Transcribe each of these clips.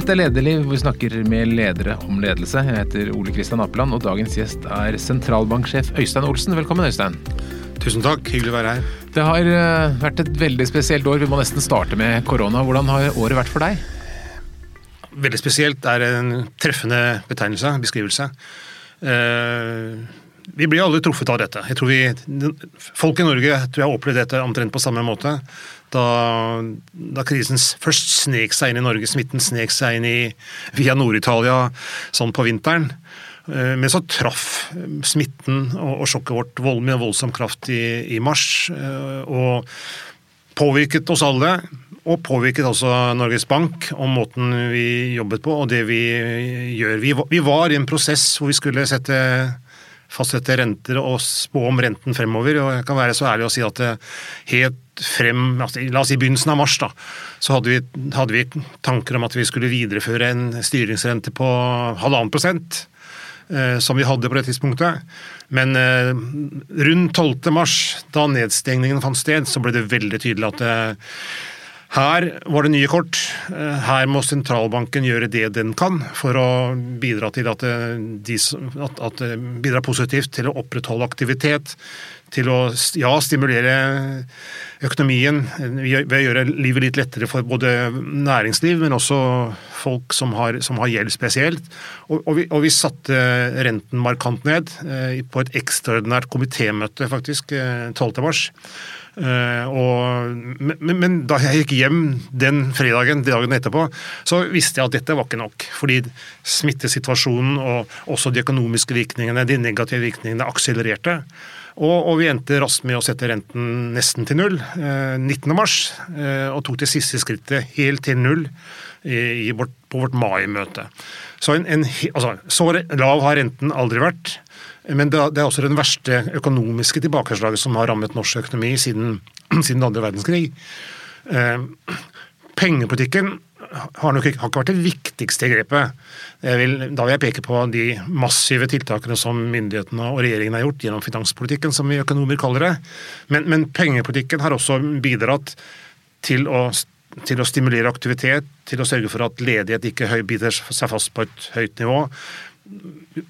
Dette er Lederliv, hvor vi snakker med ledere om ledelse. Jeg heter Ole Kristian Apeland, og dagens gjest er sentralbanksjef Øystein Olsen. Velkommen, Øystein. Tusen takk, hyggelig å være her. Det har eh, vært et veldig spesielt år. Vi må nesten starte med korona. Hvordan har året vært for deg? Veldig spesielt er en treffende betegnelse, beskrivelse. Uh, vi blir alle truffet av dette. Jeg tror vi, Folk i Norge tror jeg har opplevd dette omtrent på samme måte. Da, da, krisen først snek seg inn i Norge, smitten snek seg inn i, via Nord-Italia sånn på vinteren. Eh, men så traff smitten og, og sjokket vårt vold, med voldsom kraft i, i mars. Eh, og påvirket oss alle. Og påvirket også Norges Bank om måten vi jobbet på og det vi gjør. Vi, vi var i en prosess hvor vi skulle sette fastsette renter og spå om renten fremover. og Jeg kan være så ærlig å si at helt frem altså, La oss si begynnelsen av mars, da, så hadde vi, hadde vi tanker om at vi skulle videreføre en styringsrente på halvannen prosent eh, som vi hadde på det tidspunktet. Men eh, rundt 12. mars, da nedstengningen fant sted, så ble det veldig tydelig at eh, her var det nye kort. Eh, her må sentralbanken gjøre det den kan for å bidra at, eh, de, at, bidra positivt til å opprettholde aktivitet, til å ja, stimulere økonomien ved å gjøre livet litt lettere for både næringsliv, men også folk som har, som har gjeld spesielt. Og, og, vi, og, vi, satte renten markant ned eh, på et ekstraordinært komitémøte faktisk 12. Uh, og, men, men, da jeg gikk hjem den fredagen, dagen etterpå, så visste jeg at dette var ikke nok. Fordi smittesituasjonen og også de økonomiske virkningene, de negative virkningene, akselererte. Og, og, vi endte raskt med å sette renten nesten til null uh, 19. mars, uh, og tok det siste skrittet helt til null i, i vårt, på vårt mai-møte. Så, en, en, altså, så lav har renten aldri vært. Men det er også den verste økonomiske tilbakeslaget som har rammet norsk økonomi siden, siden andre verdenskrig. Eh, pengepolitikken har nok ikke, har ikke vært det viktigste grepet. Vil, da vil jeg peke på de massive tiltakene som myndighetene og regjeringen har gjort gjennom finanspolitikken, som vi økonomer kaller det. Men, men pengepolitikken har også bidratt til å, til å, stimulere aktivitet, til å sørge for at ledighet ikke biter seg fast på et høyt nivå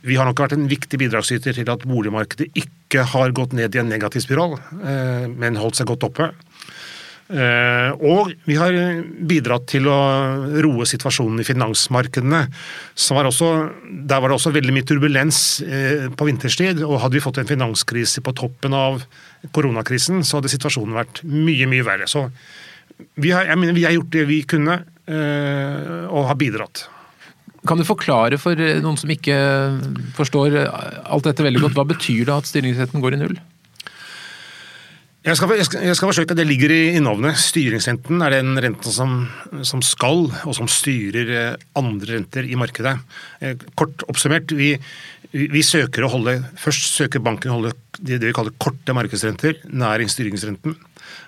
vi har nok vært en viktig bidragsyter til at boligmarkedet ikke har gått ned i en negativ spiral, eh, men holdt seg godt oppe. Eh, og vi har bidratt til å roe situasjonen i finansmarkedene. Var også, der var det også veldig mye turbulens eh, på vinterstid. og Hadde vi fått en finanskrise på toppen av koronakrisen, så hadde situasjonen vært mye, mye verre. Så vi har, jeg mener, vi har gjort det vi kunne, og har bidratt. Kan du forklare for eh, noen som ikke forstår alt dette veldig godt, hva betyr det at styringsretten går i null? Jeg skal, jeg, skal, jeg skal, forsøke, Det ligger i, i navnet. Styringsrenten er den renten som, som, skal, og som styrer eh, andre renter i markedet. Eh, kort oppsummert, vi, vi søker å holde, Først søker banken å holde det vi kaller korte markedsrenter nær styringsrenten.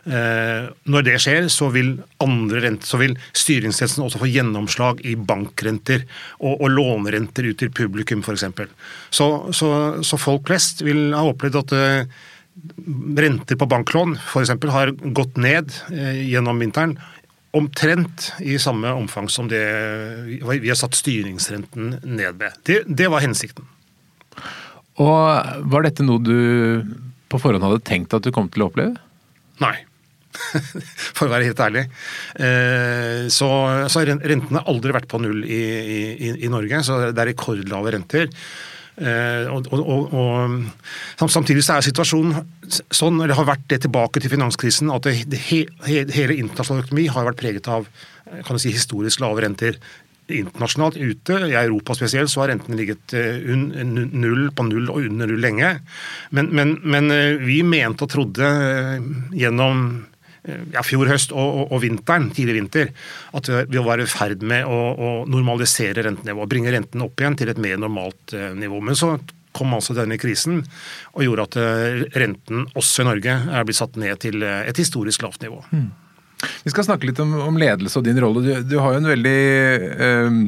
Eh, når det skjer, så vil, renter, så vil styringsretten også få gjennomslag i bankrenter og, og lånerenter ut til publikum, f.eks. Så, så, så folk flest vil ha opplevd at uh, renter på banklån f.eks. har gått ned uh, gjennom vinteren. Omtrent i samme omfang som det vi har satt styringsrenten ned med. Det, det var hensikten. Og Var dette noe du på forhånd hadde tenkt at du kom til å oppleve? Nei. For å være helt ærlig. Eh, så, så rentene har aldri vært på null i, i, i Norge, så det er rekordlave renter. Eh, og, og, og, samtidig så er situasjonen sånn, eller har vært det tilbake til finanskrisen, at det, det, hele internasjonal økonomi har vært preget av kan du si, historisk lave renter internasjonalt ute, i Europa spesielt, så har rentene ligget eh, null på null og under null lenge. Men, men, men vi mente og trodde gjennom ja, fjor høst og, og, og, vinteren, tidlig vinter, at vi var i ferd med å, å normalisere rentenivået. Bringe renten opp igjen til et mer normalt eh, nivå. Men så kom altså denne krisen og gjorde at eh, renten også i Norge er blitt satt ned til eh, et historisk lavt nivå. Mm. Vi skal snakke litt om, om, ledelse og din rolle. Du, du har jo en veldig um,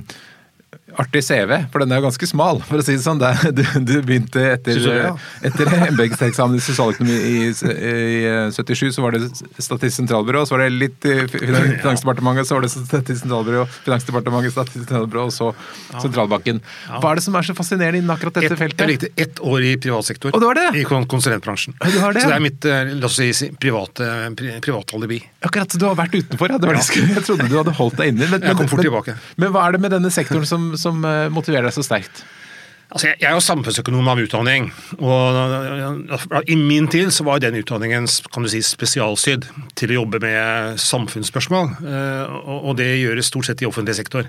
artig CV, for den er jo ganske smal, for å si det sånn. Du, du begynte etter, ja? etter embetseksamen i sosialøkonomi i, i 77, så var det Statistisk sentralbyrå, så var det litt i Finansdepartementet, så var det Statistisk sentralbyrå, Finansdepartementet, Statistisk sentralbyrå, og så sentralbanken. Hva er det som er så fascinerende innen akkurat dette Et, feltet? jeg likte ett år i privat sektor. I konsulentbransjen. Å, du har det? Så det er mitt eh, la oss si, private, pri, private alibi. Akkurat, du har vært utenfor, ja. Det var det jeg jeg trodde du hadde holdt deg inne. Men, Jeg kom fort tilbake. Men hva er det med denne sektoren som, som eh, motiverer deg så sterkt? Altså, jeg, jeg er jo samfunnsøkonom av utdanning, og i min tid så var den utdanningen kan du si, spesialsydd til å jobbe med samfunnsspørsmål, og og det gjøres stort sett i offentlig sektor.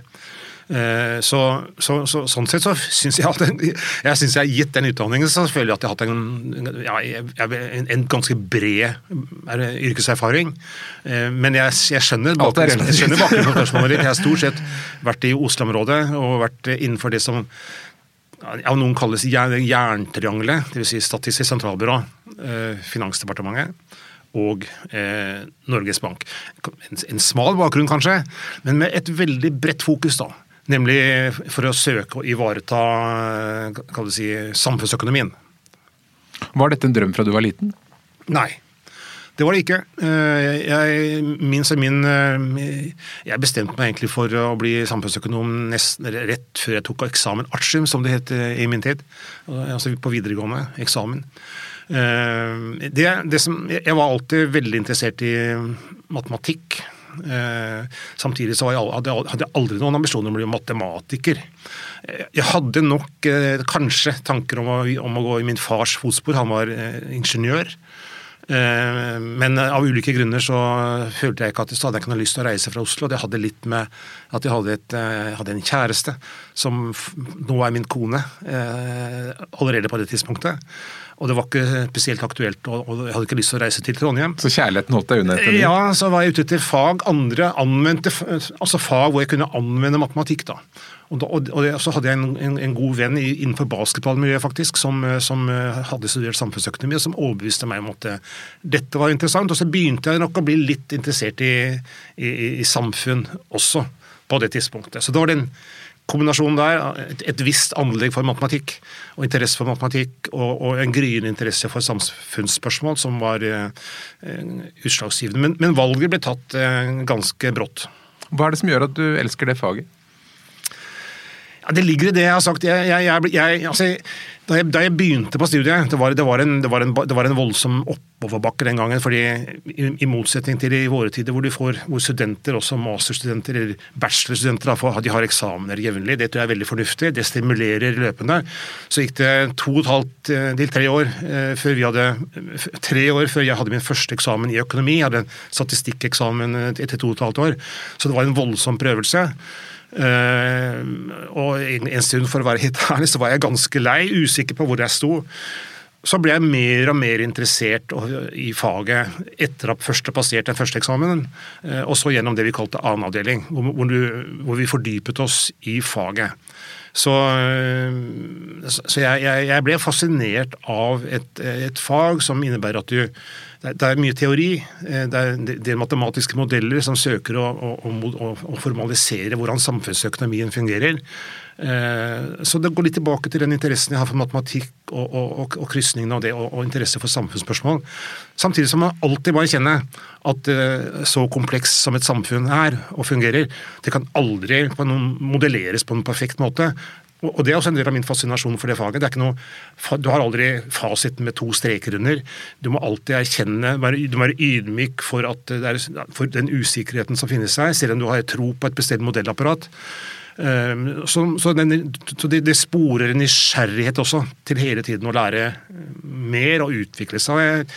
Eh, Så, så, så, sånn sett så syns jeg at jeg synes jeg har gitt den utdanningen så føler jeg at jeg har hatt en, ja, en, en ganske bred er yrkeserfaring. Eh, Men jeg, jeg skjønner er bakgrunnen for spørsmålet ditt. Jeg har stort sett vært i Oslo-området og vært innenfor det som av noen kalles jern- jerntriangelet, dvs. Si Statistisk sentralbyrå, eh, Finansdepartementet og eh, Norges Bank. En, en smal bakgrunn kanskje, men med et veldig bredt fokus. da. Nemlig for å søke å ivareta du si, samfunnsøkonomien. Var dette en drøm fra du var liten? Nei. Det var det ikke. Eh, Jeg min, min eh, Jeg bestemte meg egentlig for å bli samfunnsøkonom nesten rett før jeg tok eksamen artium, som det het i min tid. Altså på videregående eksamen. Eh, Det, det som, jeg var alltid veldig interessert i matematikk. Eh, samtidig så hadde jeg- aldri noen ambisjoner om å bli matematiker. Eh, Jeg hadde nok eh, kanskje tanker om å, om å gå i min fars fotspor. Han var ingeniør. Men av ulike grunner så følte jeg ikke at jeg hadde ikke noe lyst til å reise fra Oslo. Det hadde litt med at jeg hadde, et, hadde en kjæreste som nå er min kone, allerede på det tidspunktet. Og det var ikke spesielt aktuelt, og og jeg hadde ikke lyst til å reise til Trondheim. Så kjærligheten holdt deg unna etter det? Ja, så var jeg ute etter fag, andre anvendte, altså fag hvor jeg kunne anvende matematikk. da. Og, da, og, og så hadde jeg en, en, en god venn i, innenfor basketballmiljøet faktisk, som, eh, som eh, hadde studert samfunnsøkonomi, og som overbeviste meg om at eh, dette var interessant. Og så begynte jeg nok å bli litt interessert i, i, i samfunn også på det tidspunktet. Så det var den kombinasjonen der, et, visst anlegg for matematikk, og interesse for matematikk, og, og en gryende interesse for samfunnsspørsmål som var eh, utslagsgivende. Men, men valget ble tatt eh, ganske brått. Hva er det som gjør at du elsker det faget? Ja, det ligger i det jeg har sagt. Jeg, jeg, jeg, altså, da, da jeg begynte på studiet, det var, det var, en, det var, en, det var en voldsom oppoverbakke den gangen. fordi i, i motsetning til i våre tider, hvor, får, hvor studenter, også masterstudenter eller bachelorstudenter, de har eksamener jevnlig. Det tror jeg er veldig fornuftig. Det stimulerer løpende. Så gikk det to og et halvt eh, til tre år eh, før vi hadde tre år før jeg hadde min første eksamen i økonomi. Jeg hadde en statistikkeksamen eh, etter to og et halvt år. Så det var en voldsom prøvelse. Eh, og en, stund, for å være helt ærlig, så var jeg ganske lei, usikker på hvor jeg sto. Så ble jeg mer og mer interessert i faget etter at først passert den første eksamenen, eh, og så gjennom det vi kalte annen avdeling, hvor, vi fordypet oss i faget. Så, eh, så jeg, jeg ble fascinert av et, et fag som innebærer at du det er- mye teori. eh, Det er, det er matematiske modeller som søker å, å, å, å, formalisere hvordan samfunnsøkonomien fungerer. Eh, Så det går litt tilbake til den interessen jeg har for matematikk og, og, og, krysningen av det, og, og interesse for samfunnsspørsmål. Samtidig som man alltid må erkjenne at eh, så kompleks som et samfunn er og fungerer, det kan aldri modelleres på en perfekt måte. Og Det er også en del av min fascinasjon for det faget. Det noe, du har aldri fasiten med to streker under. Du må alltid erkjenne, du må være ydmyk for, er, for den usikkerheten som finnes her, selv om du har tro på et bestemt modellapparat. Um, Så, så, den, så det, det sporer nysgjerrighet også til hele tiden å lære mer og utvikle seg.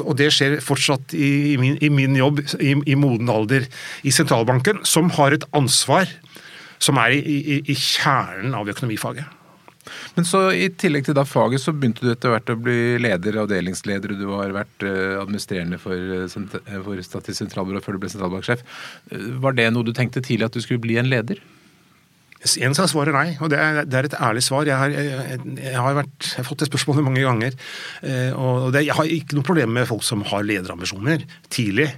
Og det skjer fortsatt i, i, min, i min jobb i, i moden alder i sentralbanken, som har et ansvar som er i, i, i kjernen av økonomifaget. Men så i tillegg til da faget, så begynte du etter hvert å bli leder, avdelingsleder, og du har vært eh, administrerende for, eh, eh, for Statistisk sentralbyrå før du ble sentralbanksjef. Var det noe du tenkte tidlig at du skulle bli en leder? En er svaret nei, og det er, det er et ærlig svar. Jeg har, jeg, jeg har, vært, jeg har fått det spørsmålet mange ganger. Og det, Jeg har ikke noe problem med folk som har lederambisjoner tidlig.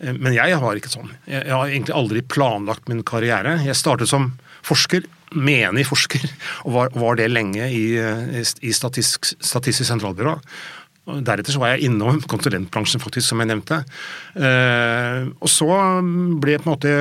Eh, men jeg har ikke sånn. Jeg, jeg har egentlig aldri planlagt min karriere. Jeg startet som forsker, menig forsker, og var, var det lenge i, i Statistisk, Statistisk sentralbyrå. Deretter så var jeg innom konsulentbransjen, faktisk, som jeg nevnte. Eh, og så ble på en måte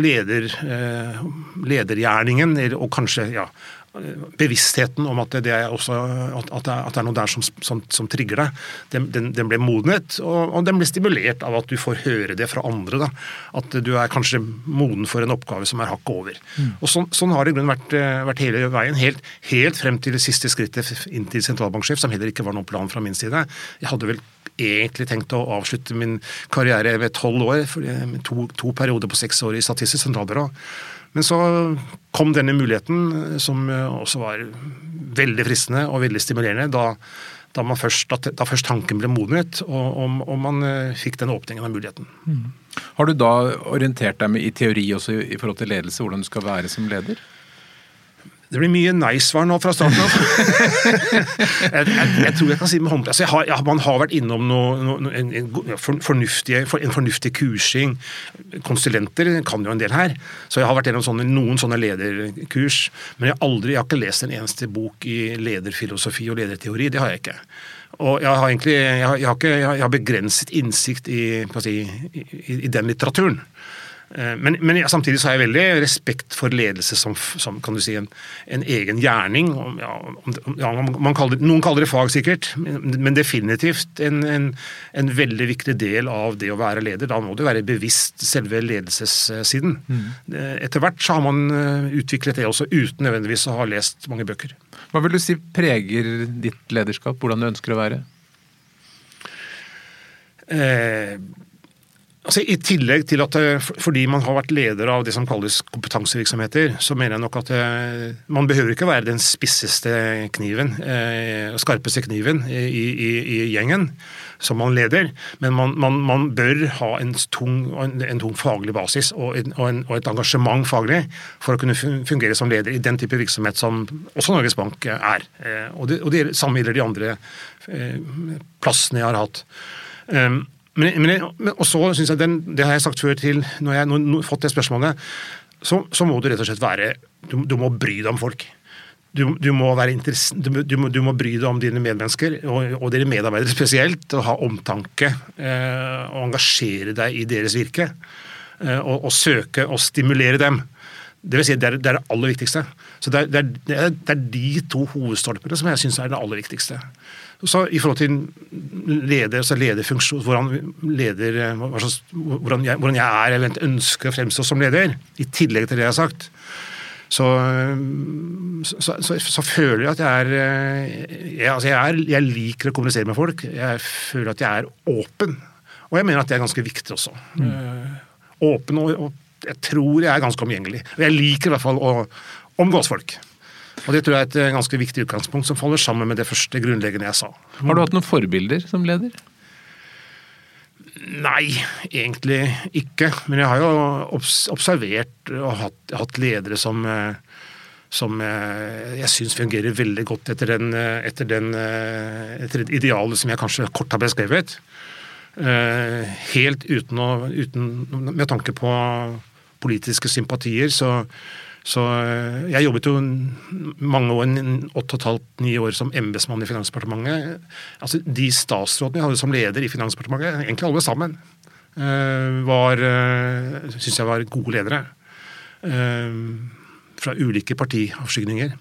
leder, eh, ledergjerningen, og kanskje ja, bevisstheten om at det er, også, at det er, er noe der som, som, som trigger deg, den, den, den, ble modnet. Og, og den ble stimulert av at du får høre det fra andre. Da. At du er kanskje moden for en oppgave som er hakket over. Mm. Og sånn, sånn, har det i grunnen vært, eh, vært, hele veien. Helt, helt, frem til det siste skrittet inn til sentralbanksjef, som heller ikke var noen plan fra min side. Jeg hadde vel egentlig tenkt å avslutte min karriere ved tolv år, med to, to perioder på seks år i Statistisk sentralbyrå. Men så kom denne muligheten, eh, som eh, også var veldig fristende og veldig stimulerende, da, da, først, da først, tanken ble modnet og, og, og, man eh, fikk den åpningen av muligheten. Mm. Har du da orientert deg med i teori også i forhold til ledelse, hvordan du skal være som leder? Det blir mye nei-svar nå fra starten av. jeg, jeg, jeg, tror jeg kan si med håndkle altså har, ja, Man har vært innom noe, noe, en, en, fornuftig, en, fornuftig, kursing. Konsulenter kan jo en del her. Så jeg har vært gjennom sånne, noen sånne lederkurs. Men jeg aldri, jeg har ikke lest en eneste bok i lederfilosofi og lederteori. Det har jeg ikke. Og jeg har egentlig jeg har, jeg har, ikke, jeg har begrenset innsikt i, si, i, i den litteraturen. Eh, men, men ja, samtidig så har jeg veldig respekt for ledelse som, som kan du si, en, en egen gjerning. Ja, ja, kaller det, noen kaller det fag, sikkert, men, men definitivt en, en, en, veldig viktig del av det å være leder. Da må du være bevisst selve ledelsessiden. Mm. Etter hvert så har man eh, utviklet det også, uten nødvendigvis å ha lest mange bøker. Hva vil du si preger ditt lederskap, hvordan du ønsker å være? Eh, Altså, I tillegg til at eh, fordi man har vært leder av det som kalles kompetansevirksomheter, så mener jeg nok at eh, man behøver ikke være den spisseste kniven, eh, skarpeste kniven i, i, i, gjengen som man leder, men man, man, man bør ha en tung, en, en tung, faglig basis og, en, og, og, et engasjement faglig for å kunne fungere som leder i den type virksomhet som også Norges Bank er. Og det, og det samme gjelder de andre plassene jeg har hatt. Men, men, og så synes jeg den, Det har jeg sagt før til når jeg har fått det spørsmålet. Så, så, må du rett og slett være Du, du må bry deg om folk. Du, du, må du, må, du må bry deg om dine medmennesker, og, og dine medarbeidere spesielt. og Ha omtanke eh, og engasjere deg i deres virke. Eh, og, og, søke å stimulere dem. Det vil si, det er det, er det aller viktigste. Så det er, det er, det er de to hovedstolpene som jeg syns er det aller viktigste. Så I forhold til leder, altså lederfunksjon, hvordan, leder, hvordan, jeg, hvordan jeg er eller ønsker å fremstå som leder, i tillegg til det jeg har sagt, så, så, så, så føler jeg at jeg er, jeg, altså jeg er jeg, liker å kommunisere med folk. Jeg føler at jeg er åpen. Og jeg mener at det er ganske viktig også. Mm. Åpen og, og jeg tror jeg er ganske omgjengelig. Og jeg liker i hvert fall å omgås folk. Og Det tror jeg er et eh, ganske viktig utgangspunkt som faller sammen med det første grunnleggende jeg sa. Har du hatt noen forbilder som leder? Nei, egentlig ikke. Men jeg har jo observert og hatt, hatt ledere som, eh, som eh, jeg syns fungerer veldig godt etter, den, etter, den, etter det idealet som jeg kanskje kort har beskrevet. Helt uten å uten, Med tanke på politiske sympatier, så så eh, jeg jobbet jo mange år, åtte og et halvt, ni år som embetsmann i Finansdepartementet. Altså, De statsrådene jeg hadde som leder i Finansdepartementet, egentlig alle sammen, eh, var eh, syns jeg var gode ledere. Fra ulike partiavskygninger.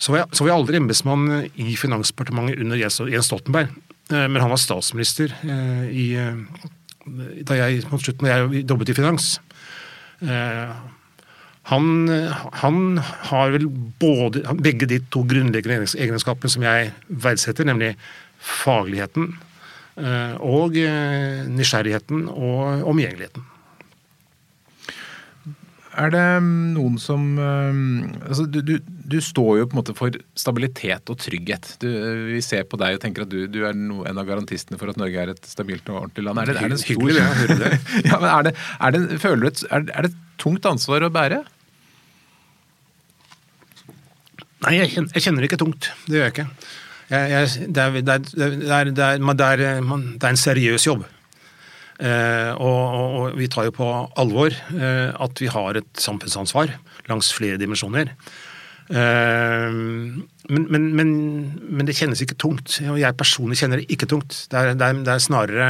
Så var jeg, så var jeg aldri embetsmann i Finansdepartementet under Jens Stoltenberg. Men han var statsminister i, da jeg, mot slutten da jeg jobbet i finans. Han, han, har vel både, begge de to grunnleggende egenskapene som jeg verdsetter, nemlig fagligheten eh, og eh, nysgjerrigheten og omgjengeligheten. Er det noen som eh, altså du, du, du, står jo på en måte for stabilitet og trygghet. Du, vi ser på deg og tenker at du, du er no, en av garantistene for at Norge er et stabilt og ordentlig land. Er det, er det stor... Hyggelig, det. ja, men er det, er det, føler du et, er, det et tungt ansvar å bære? Nei, jeg kjenner, jeg kjenner ikke tungt. Det gjør jeg ikke. Jeg, jeg, det, er, det, er, det, er, det, man- det, er, det en seriøs jobb. Eh, og, og, og vi tar jo på alvor eh, at vi har et samfunnsansvar langs flere dimensjoner. Eh, men, men, men, men det kjennes ikke tungt. Jeg personlig kjenner det ikke tungt. Det er, det er, det er snarere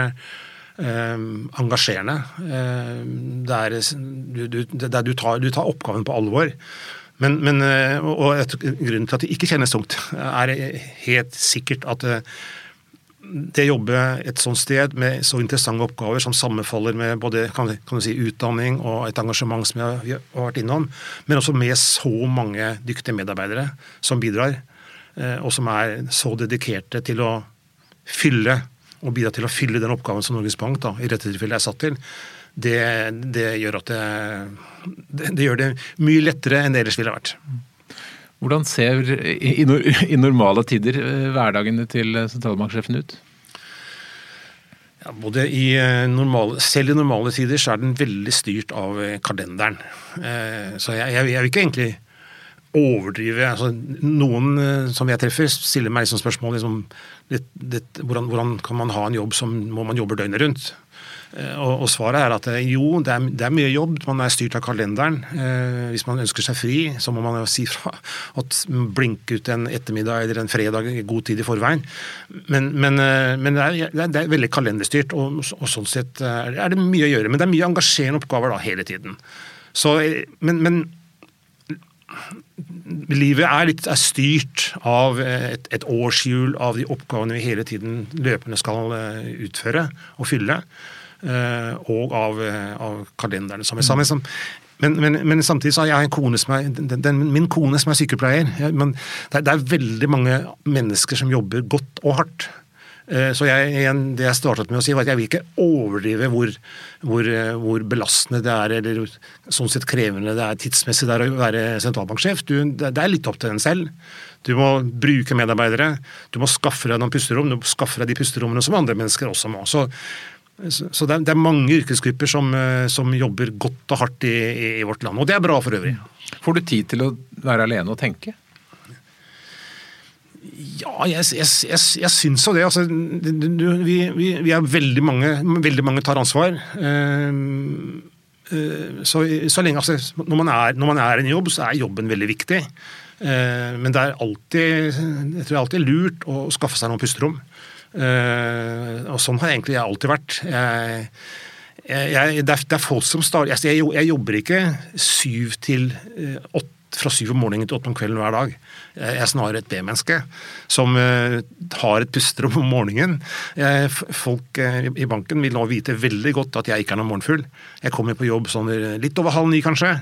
engasjerende. Eh, det er, du, du, det er, du, tar, du tar oppgaven på alvor. Men, men, eh, og et, grunnen til at det ikke kjennes tungt, er helt sikkert at eh, det å jobbe et sånt sted med så interessante oppgaver som sammenfaller med både kan, kan si, utdanning og et engasjement som jeg, har vært innom, men også med så mange dyktige medarbeidere som bidrar, eh, og som er så dedikerte til å fylle og bidra til å fylle den oppgaven som Norges Bank da, i dette tilfellet er satt til, det, det gjør at det, det, det gjør det mye lettere enn det ellers ville vært. Hvordan ser i, i normale tider eh, hverdagene til sentralbanksjefen ut? Ja, både i eh, normale, selv i normale tider så er den veldig styrt av eh, kalenderen. Så jeg, jeg, jeg vil ikke egentlig overdrive. Altså, noen som jeg treffer, stiller meg liksom spørsmål liksom, litt, det, hvordan, hvordan kan man ha en jobb som må man jobber døgnet rundt? Eh, Og, og svaret er at eh, jo, det er, det er mye jobb. Man er styrt av kalenderen. Eh, hvis man ønsker seg fri, så må man jo si fra at blinke ut en ettermiddag eller en fredag god tid i forveien. Men, men, eh, men det, er, det er- veldig kalenderstyrt, og, og sånn sett er det mye å gjøre. Men det er mye engasjerende oppgaver da, hele tiden. Så, men, men livet er, litt, er styrt av et, et årshjul av de oppgavene vi hele tiden løpende skal eh, utføre og fylle, eh, og av, eh, av kalenderne, som jeg sa. Men, men, men, men samtidig så har jeg en kone som er, den, den, min kone som er sykepleier. Jeg, men det, det er veldig mange mennesker som jobber godt og hardt. Eh, Så jeg, igjen, det jeg startet med å si, var at jeg vil ikke overdrive hvor, hvor, eh, hvor belastende det er, eller sånn sett krevende det er tidsmessig det er å være sentralbanksjef. Du, det er litt opp til en selv. Du må bruke medarbeidere, du må skaffe deg noen pusterom, du må skaffe deg de pusterommene som andre mennesker også må. Så, så det, er, mange yrkesgrupper som, eh, som jobber godt og hardt i, i vårt land, og det er bra for øvrig. Får du tid til å være alene og tenke? Ja, jeg, jeg, jeg, jeg syns jo det. Altså, vi, vi, vi er veldig mange, veldig mange tar ansvar. Ehm, eh, så, så lenge, altså, når, man er, når man er en jobb, så er jobben veldig viktig. Eh, men det er alltid, jeg tror det er alltid lurt å skaffe seg noen pusterom. Eh, og sånn har egentlig jeg alltid vært. Jeg, jeg, det, er, det er folk som starter jeg, jeg, jeg jobber ikke syv til åtte fra syv om morgenen til åtte om kvelden hver dag. Jeg er snarere et B-menneske som eh, har et pusterom om morgenen. Jeg, folk eh, i banken vil nå vite veldig godt at jeg ikke er noen morgenfugl. Jeg kommer på jobb sånn eh, litt over halv ni, kanskje.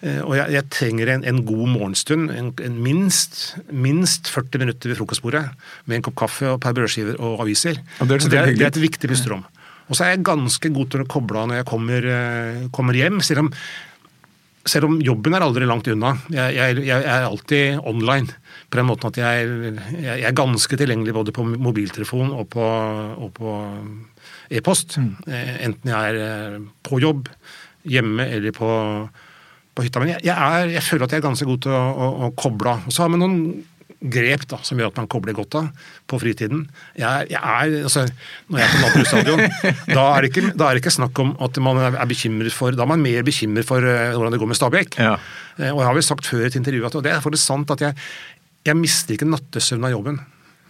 Eh, Og jeg, jeg trenger en, en god morgenstund. En, en minst, minst 40 minutter ved frokostbordet med en kopp kaffe og par brødskiver og aviser. Og det er det, er, det er et viktig pusterom. Og så er jeg ganske god til å koble av når jeg kommer, eh, kommer hjem. selv om selv om jobben er aldri langt unna. Jeg, jeg, jeg er alltid online. På den måten at jeg, jeg, er ganske tilgjengelig både på mobiltelefon og på, og på e-post. Mm. Enten jeg er eh, på jobb, hjemme eller på, på hytta. Men jeg, er, føler at jeg er ganske god til å, å, å koble av. Så har vi noen grep da, som gjør at man kobler godt av på fritiden. Jeg, jeg er, altså, når jeg er på Nattbrustadion, da, er det ikke- da er det ikke snakk om at man er bekymret for Da er man mer bekymret for uh, hvordan det går med Stabæk. Ja. Uh, Og jeg har vel sagt før i et intervju at og det er faktisk sant at jeg, jeg mister ikke nattesøvn av jobben.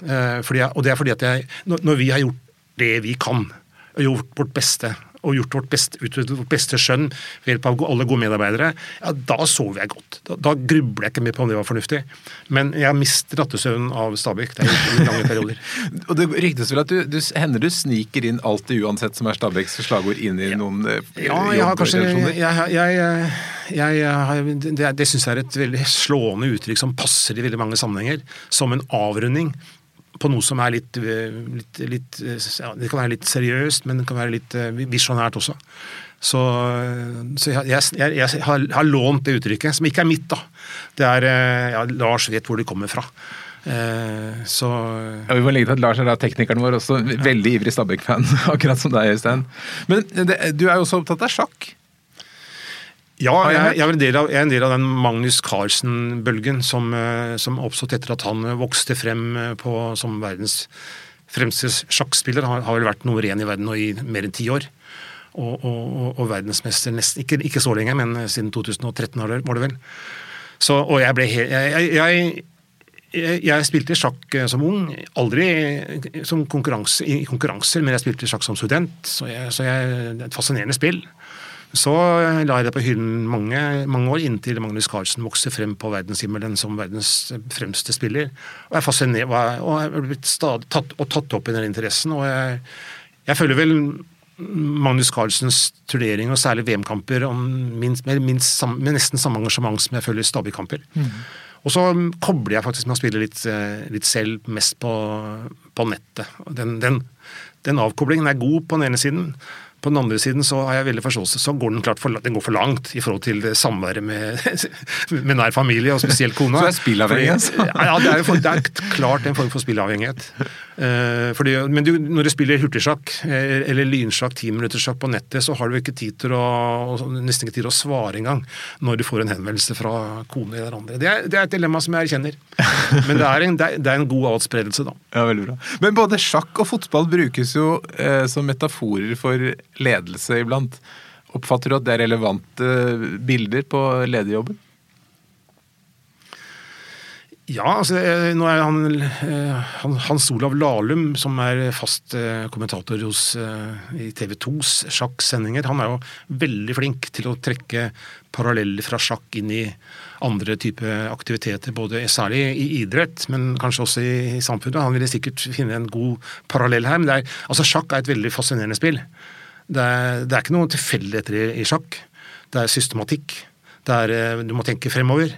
Uh, Fordi jeg, og det er fordi at jeg, når, når vi har gjort det vi kan, og gjort vårt beste, og gjort vårt beste, utviklet vårt beste skjønn ved hjelp av alle gode medarbeidere, ja, da sover jeg godt. Da, da grubler jeg ikke mer på om det var fornuftig. Men jeg mister nattesøvnen av Stabæk. Det er i lange perioder. Og det ryktes vel at du, du hender du sniker inn alltid uansett som er Stabæks slagord inn i noen eh, Ja, jeg har kanskje jeg, jeg, jeg, Det, det syns jeg er et veldig slående uttrykk som passer i veldig mange sammenhenger. Som en avrunding på noe som er litt, eh, litt, litt eh, ja, Det kan være litt seriøst, men det kan være litt eh, visjonært også. Så, så jeg, jeg, jeg, jeg har, har lånt det uttrykket, som ikke er mitt, da. Det er ja, Lars vet hvor det kommer fra. Eh, Så Ja, vi må legge til at Lars er da teknikeren vår, også veldig ivrig Stabæk-fan, akkurat som deg, Øystein. Men det, du er jo også opptatt av sjakk. Ja, jeg, jeg, er en del av, jeg er en del av den Magnus Carlsen-bølgen som, eh, som oppstått etter at han vokste frem eh, på, som verdens fremste sjakkspiller. Han har vel vært nummer én i verden nå i mer enn ti år. Og, og, og verdensmester nesten ikke, ikke, så lenge, men siden 2013 var det, vel. Så, og jeg ble jeg, jeg, jeg, spilte sjakk eh, som ung, aldri som konkurranse, i konkurranser, men jeg spilte sjakk som student, så, jeg, så jeg, det er et fascinerende spill. Så la jeg det på hyllen mange, mange år, inntil Magnus Carlsen vokste frem på verdenshimmelen som verdens fremste spiller. Og jeg, fasciner, og jeg er blitt stadig tatt, og tatt opp i den interessen. og jeg, jeg føler vel Magnus Carlsens turnering, og særlig VM-kamper, med, nesten samme engasjement som jeg føler Stabæk-kamper. Mm. Og så kobler jeg faktisk med å spille litt, litt selv, mest på, på nettet. Den, den, den, avkoblingen er god på den ene siden. På den andre siden så har jeg veldig forståelse, så går den klart for, den går for langt i forhold til samværet med, med nær familie, og spesielt kona. Så det er spillavhengig, altså? Ja, det er, det er klart en form for spillavhengighet. Uh, fordi, men du, når du spiller hurtigsjakk eh, eller lynsjakk, timinutterssjakk på nettet, så har du ikke tid til å, nesten ikke tid til å svare engang når du får en henvendelse fra kone eller andre. Det er, det er et dilemma som jeg erkjenner. Men det er en, det er en god adspredelse, da. Ja, veldig bra. Men både sjakk og fotball brukes jo eh, som metaforer for ledelse iblant. Oppfatter du at det er relevante bilder på lederjobben? Ja, altså eh, nå er han, eh, Hans Olav Lahlum, som er fast eh, kommentator hos, i TV 2s sjakksendinger, han er jo veldig flink til å trekke paralleller fra sjakk inn i andre typer aktiviteter, både særlig i idrett, men kanskje også i, i samfunnet. Han ville sikkert finne en god parallell her. men er, altså Sjakk er et veldig fascinerende spill. Det er, det er ikke noen tilfeldigheter i, i, sjakk. Det er systematikk. Det er, du må tenke fremover.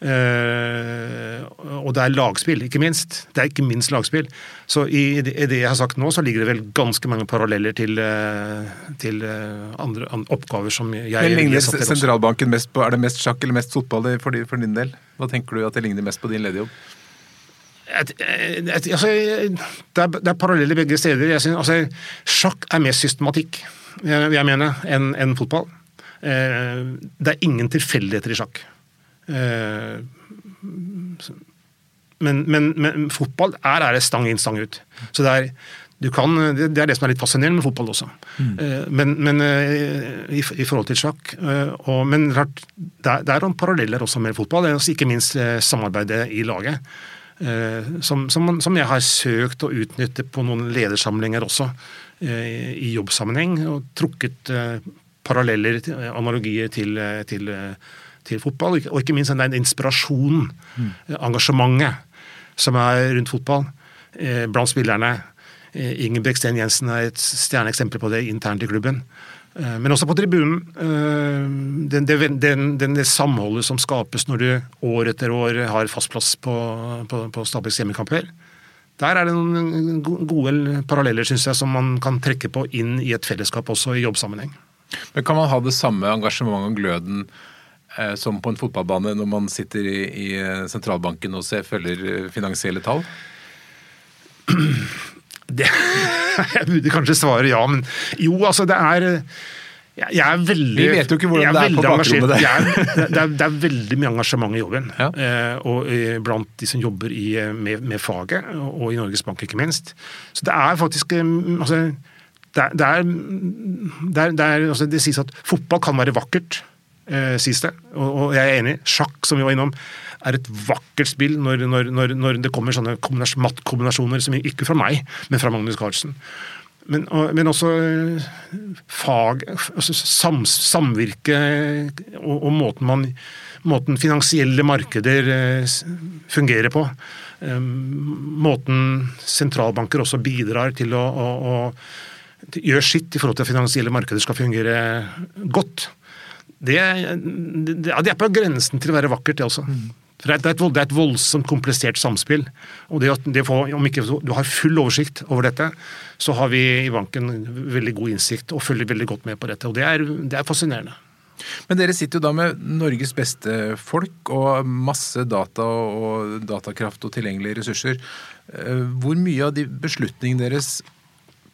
Uh, og det er lagspill, ikke minst. Det er ikke minst lagspill. Så i det, jeg har sagt nå, så ligger det vel ganske mange paralleller til, uh, til uh, andre, andre, oppgaver som jeg Men Ligner sentralbanken mest på, Er det mest sjakk eller mest fotball for, for, din del? Hva tenker du at det ligner mest på din lederjobb? Et, et, altså, det, er, det er paralleller begge steder. Synes, altså, sjakk er mer systematikk, jeg, jeg mener, enn en fotball. det er ingen tilfeldigheter i sjakk. Eh, men, men, men, fotball er, er stang inn, stang ut. Så det er, kan, det er det som er litt fascinerende med fotball også. Mm. Eh, men, men eh, i, i, forhold til sjakk og, Men det er, det er noen paralleller også med fotball. Det ikke minst samarbeidet i laget. Som, som, som, jeg har søkt å utnytte på noen ledersamlinger også, i jobbsammenheng. Og trukket paralleller, analogier til, til til fotball, og ikke minst den inspirasjonen, mm. engasjementet, som er rundt fotball eh, blant spillerne. Eh, Ingebrigt Sten Jensen er et stjerneeksempel på det internt i klubben. Eh, men også på tribunen. Den, den, den, det samholdet som skapes når du år etter år har fast plass på, på, på Stabæks hjemmekamper. Der er det noen gode paralleller synes jeg, som man kan trekke på inn i et fellesskap også i jobbsammenheng. Men Kan man ha det samme engasjementet og gløden Eh, som på en fotballbane når man sitter i, i eh, sentralbanken og ser, følger eh, finansielle tall? Det, jeg burde kanskje svare ja, men jo, altså det er jeg er veldig Vi vet jo ikke hvordan det er på bakrommet der. Er, det, er, det, er, veldig mye engasjement i jobben. Ja. og Blant de som jobber i, med, med, faget, og i Norges Bank ikke minst. Så det er faktisk altså, det, er, det, er, altså, det sies at fotball kan være vakkert eh, sies det. Og, og, jeg er enig. Sjakk, som vi var innom, er et vakkert spill når, når, når, når det kommer sånne mattkombinasjoner som ikke fra meg, men fra Magnus Carlsen. Men, og, men også eh, fag altså sam, Samvirke og, og, måten, man, måten finansielle markeder eh, fungerer på. Måten sentralbanker også bidrar til å, å, å gjøre sitt i forhold til at finansielle markeder skal fungere godt det, det, det, er på grensen til å være vakkert, det også. Mm. For det er, et, det er, et, voldsomt komplisert samspill. og det, det får, Om ikke du har full oversikt over dette, så har vi i banken veldig god innsikt og følger veldig godt med på dette. og Det er, det er fascinerende. Men dere sitter jo da med Norges beste folk og masse data og datakraft og tilgjengelige ressurser. Eh, hvor mye av de beslutningene deres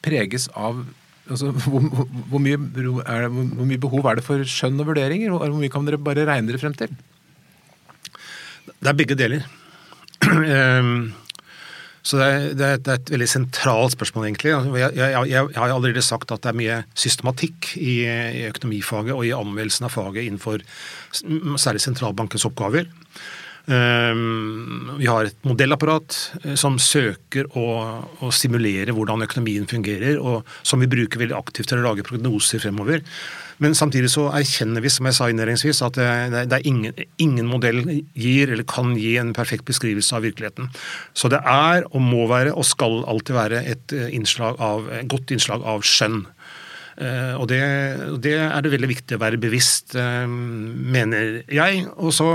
preges av altså, hvor, hvor, mye, det, hvor mye behov er det for skjønn og vurderinger? Hvor mye kan dere bare regne dere frem til? Det er begge deler. Ehm, så det er, det, er, et veldig sentralt spørsmål, egentlig. Altså, jeg, jeg, jeg, har allerede sagt at det er mye systematikk i, i økonomifaget og i anvendelsen av faget innenfor særlig sentralbankens oppgaver. Ehm, vi har et modellapparat eh, som søker å, å, stimulere hvordan økonomien fungerer, og som vi bruker veldig aktivt til å lage prognoser fremover. Men samtidig så erkjenner vi, som jeg sa innledningsvis, at det, det er ingen, ingen, modell gir eller kan gi en perfekt beskrivelse av virkeligheten. Så det er og må være og skal alltid være et, eh, innslag av, et godt innslag av skjønn. Og det, det, er det veldig viktig å være bevisst, mener jeg. Og så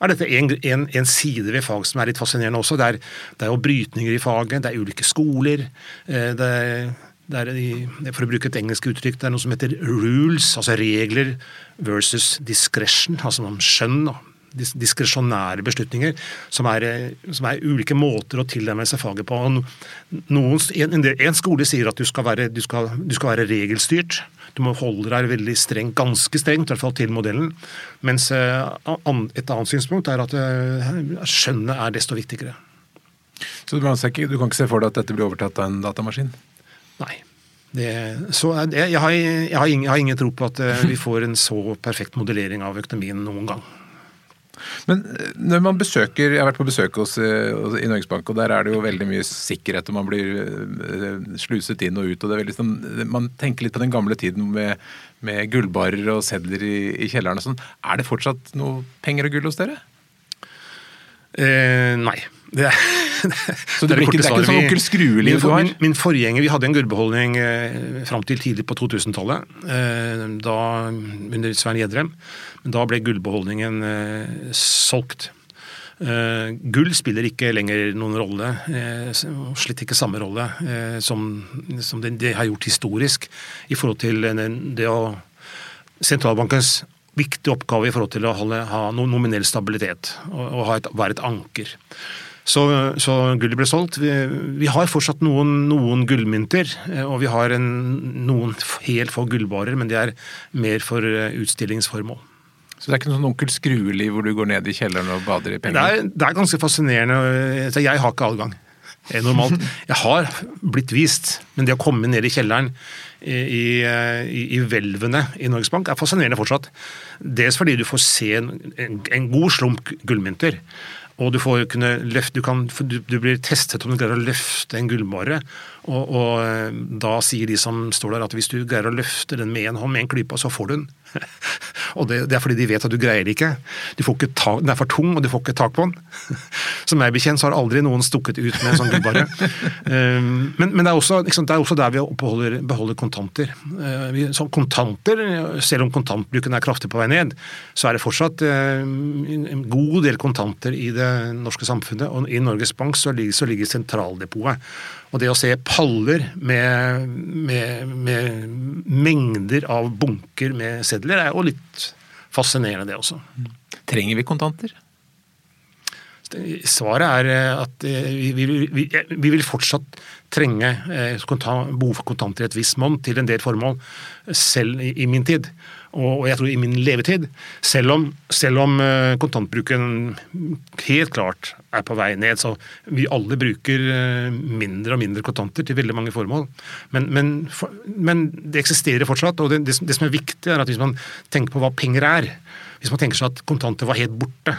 er dette en, en, en, side ved fag som er litt fascinerende også. Det er, det er jo brytninger i faget, det er ulike skoler. Eh, det er, det er, for å bruke et engelsk uttrykk, det er noe som heter rules, altså regler versus discretion, altså om skjønn. Diskresjonære beslutninger, som er, som er, ulike måter å tilnærme seg faget på. Noen, en, en, skole sier at du skal være, du skal, du skal være regelstyrt. Du må holde deg veldig strengt, ganske strengt, i hvert fall til modellen. Mens eh, et annet synspunkt er at eh, skjønnet er desto viktigere. Så du, kan ikke se for deg at dette blir overtatt av en datamaskin? Nei. Det, så jeg, jeg, har, jeg, har ingen, jeg, har, ingen, tro på at eh, vi får en så perfekt modellering av økonomien noen gang. Men eh, når man besøker, Jeg har vært på besøk hos, eh, i Norges Bank, og der er det jo veldig mye sikkerhet, og man blir eh, sluset inn og ut. og det er veldig sånn, Man tenker litt på den gamle tiden med, med gullbarer og sedler i, i kjelleren og sånn. Er det fortsatt noe penger og gull hos dere? Eh, nei. Det er, så det, det, ikke, det er ikke sånn onkel Skrueliv du har? Min, min forgjenger, Vi hadde en gullbeholdning eh, fram til tidlig på 2000-tallet, eh, under Svein Gjedrem. Men da ble gullbeholdningen eh, solgt. Uh, gull spiller ikke lenger noen rolle, uh, slett ikke samme rolle uh, som, som det, de har gjort historisk i forhold til det å Sentralbankens viktig oppgave i forhold til å holde, ha nominell stabilitet og, og et, være et anker. Så, så, gullet ble solgt. Vi, vi har fortsatt noen, noen, gullmynter, og vi har en, noen helt få gullbarer, men det er mer for utstillingsformål. Så det er ikke noe sånn onkel Skrueliv hvor du går ned i kjelleren og bader i penger? Det er, det er ganske fascinerende. Jeg har ikke adgang. Normalt. Jeg har blitt vist, men det å komme ned i kjelleren i, i, i hvelvene i Norges Bank er fascinerende fortsatt. Dels fordi du får se en, en, en god slump gullmynter. Og du, får kunne løfte, du, kan, du, du, blir testet om du greier å løfte en gullmåre, Og, og, eh, da sier de som står der at hvis du greier å løfte den med en hånd, med en klype, så får du den. og det, det, er fordi de vet at du greier det ikke. Tak, den er for tung, og du får ikke tak på den. Som meg bekjent så har aldri noen stukket ut med en sånn gullbarre. um, men, men det, er også, liksom, det, er også, der vi beholder, beholder kontanter. Uh, kontanter, Selv om kontantbruken er kraftig på vei ned, så er det fortsatt uh, en god del kontanter i det norske samfunnet. Og i Norges Bank så ligger, så ligger sentraldepotet. Og det å se paller med, med, med mengder av bunker med sedler er jo litt fascinerende, det også. Trenger vi kontanter? Svaret er eh, at eh, vi, vi, vi vil fortsatt trenge eh, behov for kontanter i et visst monn til en del formål, selv i min tid og jeg tror i min levetid. Selv om, selv om eh, kontantbruken helt klart er på vei ned. Så vi alle bruker eh, mindre og mindre kontanter til veldig mange formål. Men, men, men det eksisterer fortsatt. Og det, det, som er viktig, er at hvis man tenker på hva penger er Hvis man tenker seg at kontanter var helt borte,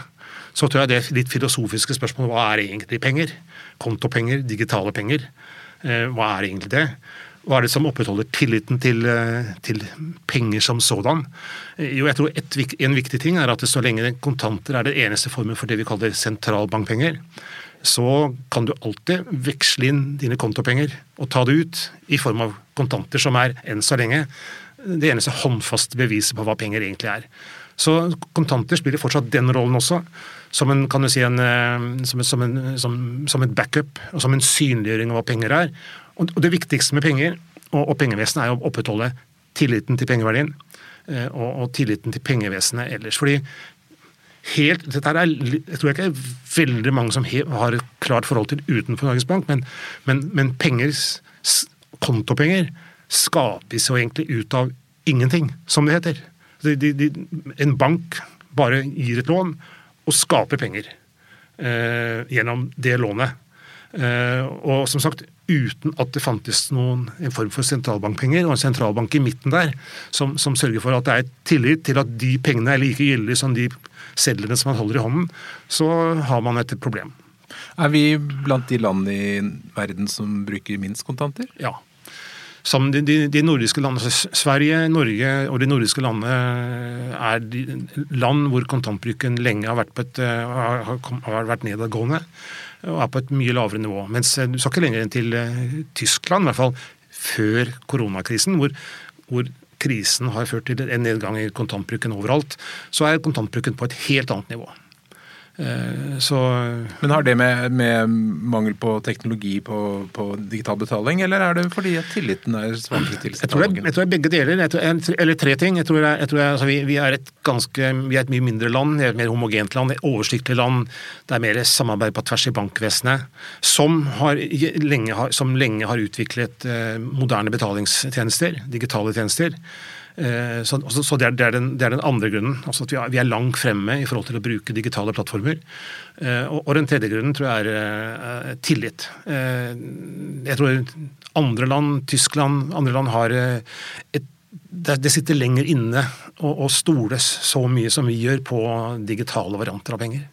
så tror jeg det litt filosofiske spørsmål. Hva er egentlig penger? Kontopenger, digitale penger. Eh, hva er egentlig det? Hva er det som opprettholder tilliten til, eh, til penger som sådan? Eh, jo, jeg tror et, En viktig ting er at så lenge kontanter er den eneste formen for det vi kaller sentralbankpenger, så kan du alltid veksle inn dine kontopenger og ta det ut i form av kontanter, som er enn så lenge det eneste håndfaste beviset på hva penger egentlig er. Så kontanter spiller fortsatt den rollen også, som en, kan du si en, eh, som, en, som, som et backup og som en synliggjøring av hva penger er. Og det viktigste med penger og, pengevesenet er å opprettholde tilliten til pengeverdien eh, og, tilliten til pengevesenet ellers. Fordi helt, dette er, Jeg tror ikke det er veldig mange som har et klart forhold til utenfor Norges Bank, men, men, men penger, kontopenger skapes jo egentlig ut av ingenting, som det heter. De, de, de, en bank bare gir et lån og skaper penger eh, gjennom det lånet. Eh, og som sagt, uten at det fantes noen en form for sentralbankpenger og en sentralbank i midten der som, som sørger for at det er tillit til at de pengene er like gyldige som de sedlene som man holder i hånden, så har man et problem. Er vi blant de land i verden som bruker minst kontanter? Ja. Som de, de, de nordiske landene, altså Sverige, Norge og de nordiske landene er de, land hvor kontantbruken lenge har vært, et, eh, har, har vært nedadgående og er på et mye lavere nivå. Mens eh, du skal ikke lenger enn til eh, Tyskland, i hvert fall før koronakrisen, hvor, hvor krisen har ført til en nedgang i kontantbruken overalt, så er kontantbruken på et helt annet nivå. Eh, så, Men har det med, med mangel på teknologi på, på, digital betaling, eller er det fordi at tilliten er svakere til jeg tror, jeg, jeg tror det er begge deler, tror, eller tre ting. Jeg tror, jeg, tror altså vi, vi, er ganske, vi er et mye mindre land, et mer homogent land, et oversiktlig land. Det er mer samarbeid på tvers i bankvesenet, som, har, lenge, har, som lenge har utviklet eh, moderne betalingstjenester, digitale tjenester. Eh, så, det, er, den, andre grunnen. altså at vi er, langt fremme i forhold til å bruke digitale plattformer. Eh, og, den tredje grunnen tror jeg er uh, tillit. Jeg tror andre land, Tyskland, andre land har et det, sitter lenger inne å stoles så mye som vi gjør på digitale varianter av penger.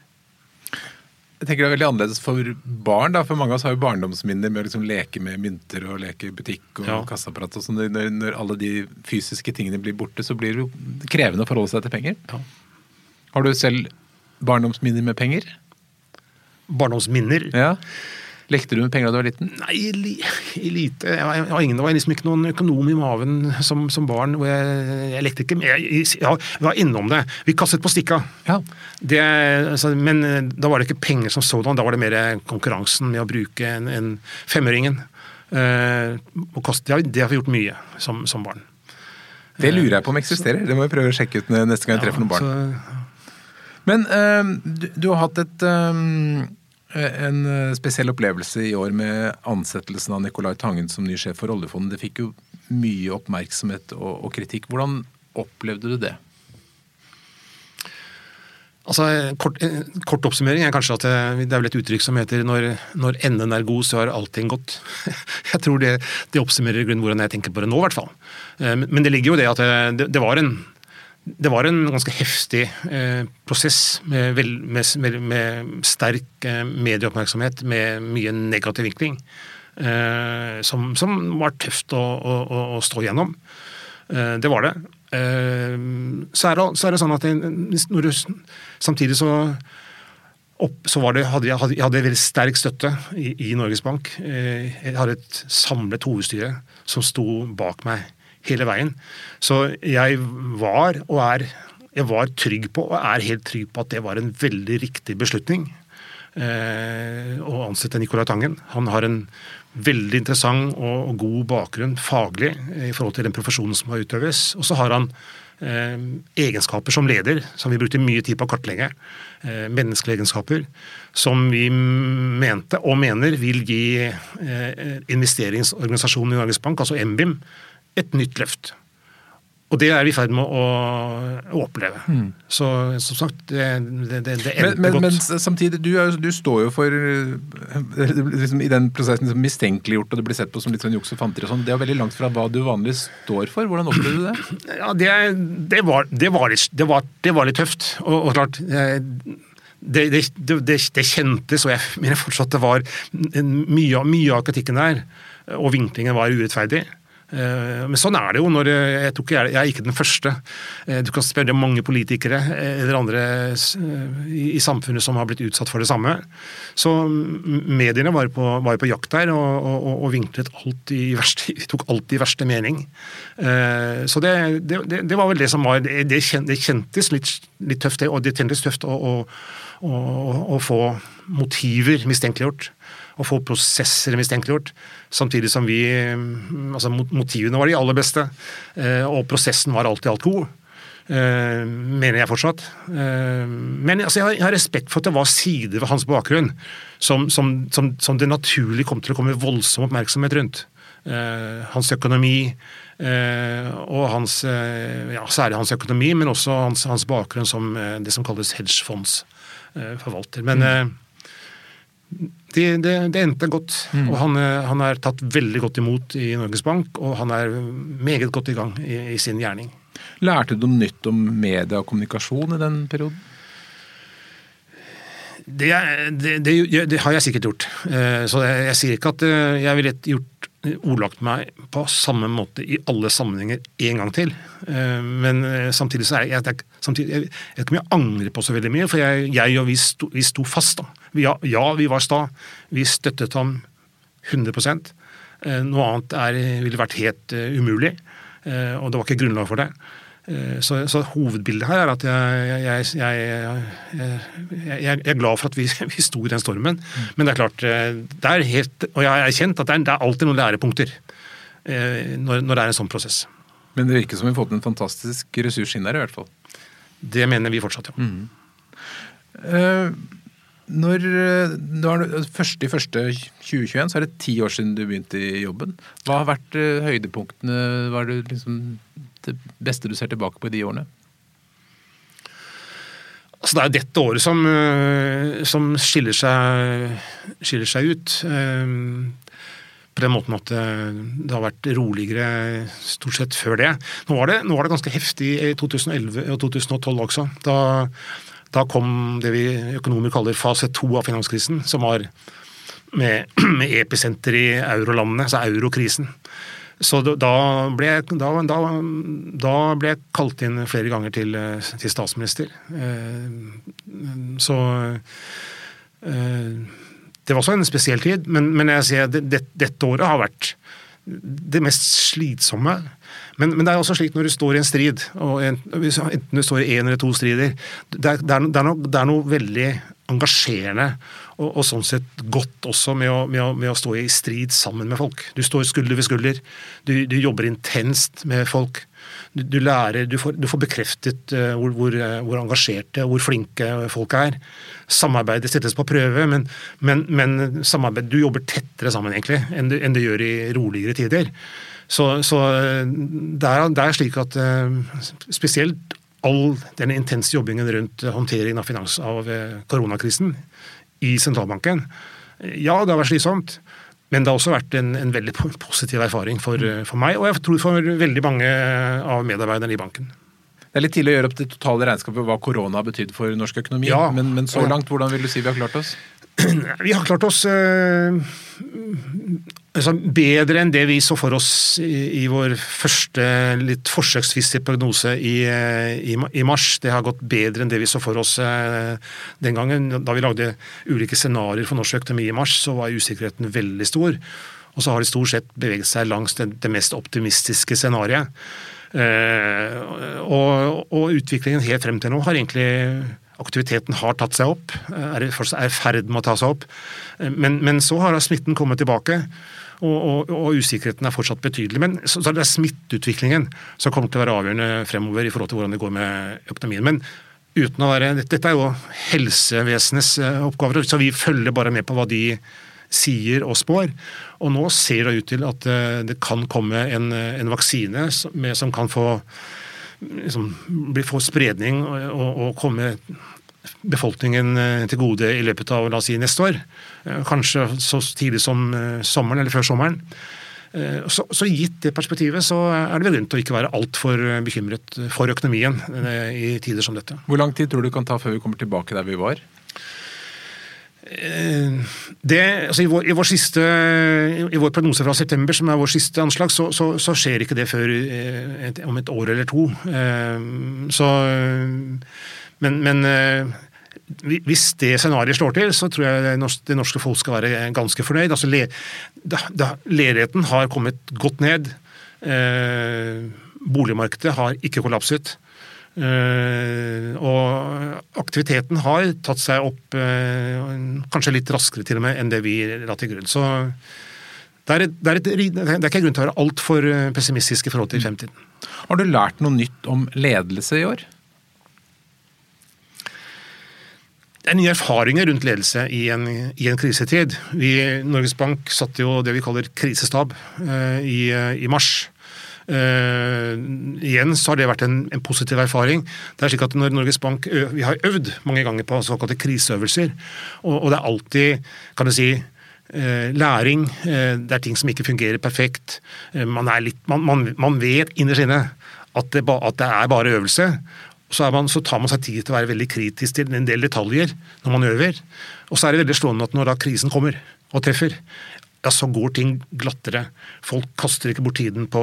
Jeg tenker Det er veldig annerledes for barn. da, for Mange av oss har jo barndomsminner med å liksom leke med mynter og leke i butikk og ja. kassaapparat. og sånn. Når, når, alle de fysiske tingene blir borte, så blir det jo krevende å forholde seg til penger. Ja. Har du selv barndomsminner med penger? Barndomsminner? Ja. Lekte du med penger da du var liten? Nei, li, lite. Jeg var, jeg var, ingen, det var liksom ikke noen økonom i maven som, som barn. Jeg, jeg, lekte ikke med. Jeg, jeg, var innom det. Vi kastet på stikka. Ja. Det, altså, men eh, da var det ikke penger som sådan, da var det mer konkurransen med å bruke en, en femøringen. Uh, det, har, det har vi gjort mye som, som barn. Det lurer jeg på om eksisterer. Det må vi prøve å sjekke ut neste gang jeg treffer noen barn. Så... Men uh, du, du, har hatt et Eh, en eh, spesiell opplevelse i år med ansettelsen av Nicolai Tangen som ny sjef for oljefondet. Det fikk jo mye oppmerksomhet og, og kritikk. Hvordan opplevde du det? Altså, kort, kort, oppsummering er kanskje at det, det er vel et uttrykk som heter når, når enden er god, så har allting gått. Jeg tror det, det oppsummerer grunnen hvordan jeg tenker på det nå, i hvert fall. Eh, men det ligger jo det at det, det var en det var en ganske heftig eh, prosess med, vel, med, med, sterk eh, medieoppmerksomhet, med mye negativ vinkling, eh, som, som, var tøft å, å, å stå gjennom. Eh, det var det. Eh, så er det, så, er det, sånn at du, samtidig så opp, så det, hadde jeg, hadde, jeg hadde veldig sterk støtte i, i Norges Bank. Eh, jeg hadde et samlet hovedstyre som sto bak meg hele veien. Så jeg var, og er, jeg var trygg på, og er helt trygg på, at det var en veldig riktig beslutning eh, å ansette Nicolai Tangen. Han har en veldig interessant og, og god bakgrunn faglig i forhold til den profesjonen som har utøves. Og så har han eh, egenskaper som leder, som vi brukte mye tid på å kartlegge. Eh, menneskelige egenskaper som vi mente og mener vil gi eh, investeringsorganisasjonen i Norges Bank, altså MBIM, et nytt løft. Og det er vi i ferd med å, å oppleve. Mm. Så som sagt, det, det, det, det endte men, men, godt. Men samtidig, du, er, du, står jo for liksom, I den prosessen liksom, mistenkeliggjort, og det blir sett på som litt sånn juks og fanteri og sånn. Det er veldig langt fra hva du vanligvis står for. Hvordan opplevde du det? Ja, det, var, var, var, var, litt, tøft. Og, og klart det, kjentes, og jeg mener fortsatt det var mye, mye av kritikken der, og vinklingen var urettferdig. Eh, men sånn er det jo. når Jeg, tror ikke jeg, jeg er ikke den første. Eh, du kan spørre mange politikere eh, eller andre i, samfunnet som har blitt utsatt for det samme. Så mediene var på, var på jakt der og, og, og vinklet alt i verste, tok alt i verste mening. Så det, det, det, var vel det som var Det, kjentes litt, litt tøft, og det kjentes tøft å, å, å, å få motiver mistenkeliggjort å få prosesser mistenkeliggjort. Samtidig som vi altså Motivene var de aller beste, eh, og prosessen var alt i alt god. Uh, mener jeg fortsatt. Uh, men altså, jeg, har, respekt for at det var sider ved hans bakgrunn som, som, som, som, det naturlig kom til å komme voldsom oppmerksomhet rundt. hans økonomi, og hans, ja, særlig hans økonomi, men også hans, hans bakgrunn som det som kalles hedgefondsforvalter. Men mm. Det, de, de endte godt, mm. og han, han, er tatt veldig godt imot i Norges Bank, og han er meget godt i gang i, i sin gjerning. Lærte du noe nytt om media og kommunikasjon i den perioden? Det, det, det, har jeg sikkert gjort. Eh, så jeg, jeg sier ikke at eh, jeg ville gjort ordlagt meg på samme måte i alle sammenhenger en gang til. Eh, men samtidig så er jeg, jeg, samtidig, jeg vet ikke om jeg angrer på så veldig mye, for jeg, jeg og vi sto, vi sto fast. da. Ja, ja, vi var sta. Vi støttet ham 100% Noe annet er, ville vært helt umulig, og det var ikke grunnlag for det. Eh, så, så, hovedbildet her er at jeg, jeg, jeg, jeg, er glad for at vi, vi sto i den stormen. Men det er klart, eh, det er helt, og jeg har erkjent at det er, det er alltid noen lærepunkter eh, når, når, det er en sånn prosess. Men det virker som vi har fått en fantastisk ressurs inn der, i hvert fall. Det mener vi fortsatt, ja. Mm. Når, når første i første 2021, så er det ti år siden du begynte i jobben. Hva har vært høydepunktene? Hva er det liksom det beste du ser tilbake på i de årene? Altså, det er dette året som, eh, som skiller, seg, skiller, seg, ut. Eh, på den måten at eh, det har vært roligere stort sett før det. Nå var det, nå var det ganske heftig i 2011 og 2012 også. Da, da, kom det vi økonomer kaller fase to av finanskrisen, som var med, med episenter i eurolandene, altså eurokrisen. Så da ble, da, da, da ble, jeg kalt inn flere ganger til, til statsminister. Eh, så eh, Det var også en spesiell tid, men, men jeg sier at det, dette året har vært det mest slitsomme. Men, men, det er også slik når du står i en strid, en, enten du står i én eller to strider det er, det, er noe, det er, noe, veldig engasjerende og, og, sånn sett godt også med å, med, å, med å, stå i strid sammen med folk. Du står skulder ved skulder. Du, du jobber intenst med folk. Du, du lærer, du får, du får bekreftet uh, hvor, hvor, uh, hvor, engasjerte hvor flinke folk er. Samarbeidet settes på prøve, men, men, men samarbeid, du jobber tettere sammen egentlig enn du, enn du gjør i roligere tider. Så, så eh, det, er, det, er, slik at spesielt all den intense jobbingen rundt håndteringen av, finans, av koronakrisen i sentralbanken. Ja, det har vært slitsomt. Men det har også vært en, en veldig positiv erfaring for, for, meg, og jeg tror for veldig mange av medarbeiderne i banken. Det er litt tidlig å gjøre opp det totale regnskapet hva korona har betydd for norsk økonomi. Ja, men, men, så langt, hvordan vil du si vi har klart oss? Vi har klart oss øh, altså bedre enn det vi så for oss i, i vår første litt forsøksvisse prognose i, i, i, mars. Det har gått bedre enn det vi så for oss eh, den gangen. Da vi lagde ulike scenarioer for norsk økonomi i mars, så var usikkerheten veldig stor. Og så har de stort sett beveget seg langs det, det mest optimistiske scenarioet. Eh, og, og utviklingen helt frem til nå har egentlig Aktiviteten har tatt seg opp, er i ferd med å ta seg opp. Men, men så har smitten kommet tilbake. Og, og, og, usikkerheten er fortsatt betydelig. Men så, så det er smitteutviklingen som kommer til å være avgjørende fremover i forhold til hvordan det går med økonomien. Men uten å være, Dette er jo helsevesenets eh, oppgaver, så vi følger bare med på hva de sier og spår. Og nå ser det ut til at eh, det kan komme en, en vaksine som, som kan få liksom, få spredning og, og, komme befolkningen eh, til gode i løpet av la oss si, neste år. Eh, kanskje så tidlig som eh, sommeren eller før sommeren. Så, så, gitt det perspektivet så er det vel grunn til å ikke være altfor bekymret for økonomien i tider som dette. Hvor lang tid tror du kan ta før vi kommer tilbake der vi var? Det, altså i, vår, i, vår siste, I vår prognose fra september, som er vår siste anslag, så, så, så skjer ikke det før et, om et år eller to. Eh, så, men, men eh, hvis det scenarioet slår til, så tror jeg det norske folk skal være ganske fornøyd. Altså, le, ledigheten har kommet godt ned. Eh, boligmarkedet har ikke kollapset. Uh, og aktiviteten har tatt seg opp uh, kanskje litt raskere til og med enn det vi la til grunn. Så det er, et, det er, et, det er ikke grunn til å være altfor eh, pessimistisk i forhold til fremtiden. Har du lært noe nytt om ledelse i år? det er nye erfaringer rundt ledelse i en, i en krisetid. Vi, Norges Bank satte jo det vi kaller krisestab i, i, mars. Uh, igjen så har det vært en, en, positiv erfaring. Det er slik at når Norges Bank Vi har øvd mange ganger på såkalte kriseøvelser, og, og det er alltid, kan du si læring. Det er ting som ikke fungerer perfekt. Man, er litt, man, man, man vet innerst inne at det, at det er bare øvelse så, man, så, tar man seg tid til å være veldig kritisk til en del detaljer når man øver. Og så er det veldig slående at når da krisen kommer og treffer, ja, så går ting glattere. Folk kaster ikke bort tiden på,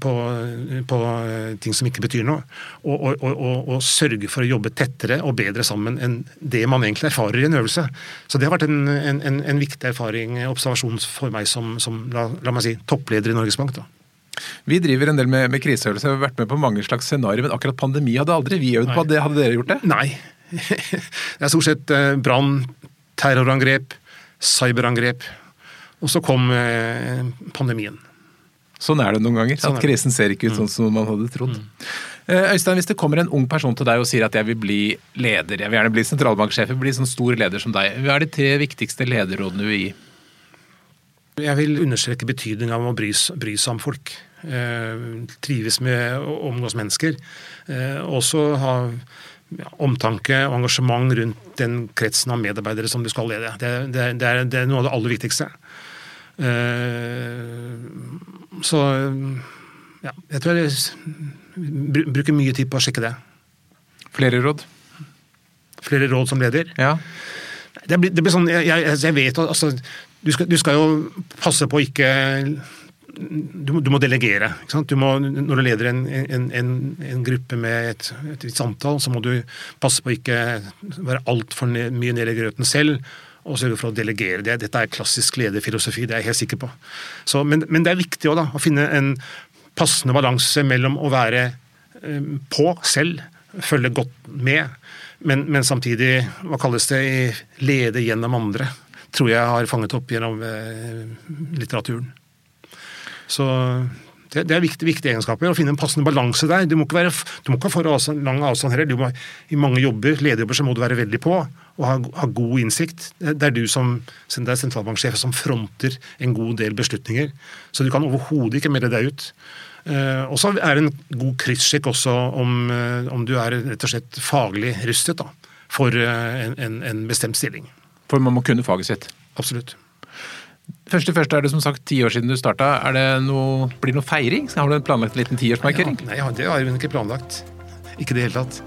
på, på eh, ting som ikke betyr noe. Og, og, og, og, sørge for å jobbe tettere og bedre sammen enn det man egentlig erfarer i en øvelse. Så det har vært en, en, en viktig erfaring, observasjon for meg som, som la, la, meg si, toppleder i Norges Bank. da. Vi driver en del med, med kriseøvelser, vi har vært med på mange slags scenarioer, men akkurat pandemi hadde aldri vi øvd på. Det, hadde dere gjort det? Nei. Det er stort sett eh, brann, terrorangrep, cyberangrep. Og så kom eh, pandemien. Sånn er det noen ganger. Sånn at krisen ser ikke ut sånn som man hadde trodd. Mm. Eh, Øystein, hvis det kommer en ung person til deg og sier at jeg vil bli leder, jeg vil gjerne bli sentralbanksjef, jeg vil bli sånn stor leder som deg, hva er de tre viktigste lederrådene du vil gi? Jeg vil understreke betydningen av å bry, bry seg om folk. Eh, trives med å omgås mennesker. Eh, også ha ja, omtanke og engasjement rundt den kretsen av medarbeidere som du skal lede. Det, det, det, er, det er, noe av det aller viktigste. Eh, så ja, jeg tror jeg bruker mye tid på å sjekke det. Flere råd? Flere råd som leder? Ja. Det blir, det blir sånn, jeg, jeg, jeg vet altså, du skal, du skal, jo passe på å ikke du, du, må delegere. Du må, når du leder en, en, en, en gruppe med et, et et, antall, så må du passe på å ikke være altfor mye nede i grøten selv og sørge for å delegere det. Dette er klassisk lederfilosofi, det er jeg helt sikker på. Så, men, men, det er viktig også, da, å finne en passende balanse mellom å være eh, på selv, følge godt med, men, men samtidig, hva kalles det, lede gjennom andre tror jeg har fanget opp gjennom eh, litteraturen. Så det, det er viktige, viktige egenskaper. Å finne en passende balanse der. Du må ikke, være, du må ikke ha for avstand, lang avstand heller. Du må, I mange jobber, lederjobber så må du være veldig på og ha, ha god innsikt. Det er du som det er sentralbanksjef som fronter en god del beslutninger. Så du kan overhodet ikke melde deg ut. Uh, og så er det en god kryssjekk også om, uh, om, du er rett og slett faglig rustet da, for uh, en, en, en bestemt stilling. For man må kunne faget sitt. Absolutt. Første første er det som sagt ti år siden du starta. Noe, blir det noe feiring? Har du en planlagt en liten tiårsmarkering? Nei, ja, det har jeg ikke planlagt. Ikke i det hele tatt.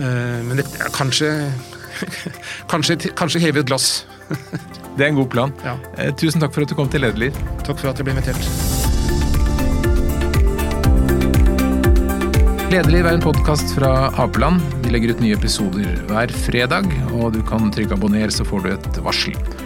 Eh, men det, ja, kanskje, kanskje, kanskje heve et glass. det er en god plan. Ja. Eh, tusen takk for at du kom til Lederliv. Takk for at jeg ble invitert. Lederliv er en podkast fra Apeland. Vi legger ut nye episoder hver fredag, og du kan trykke abonner, så får du et varsel.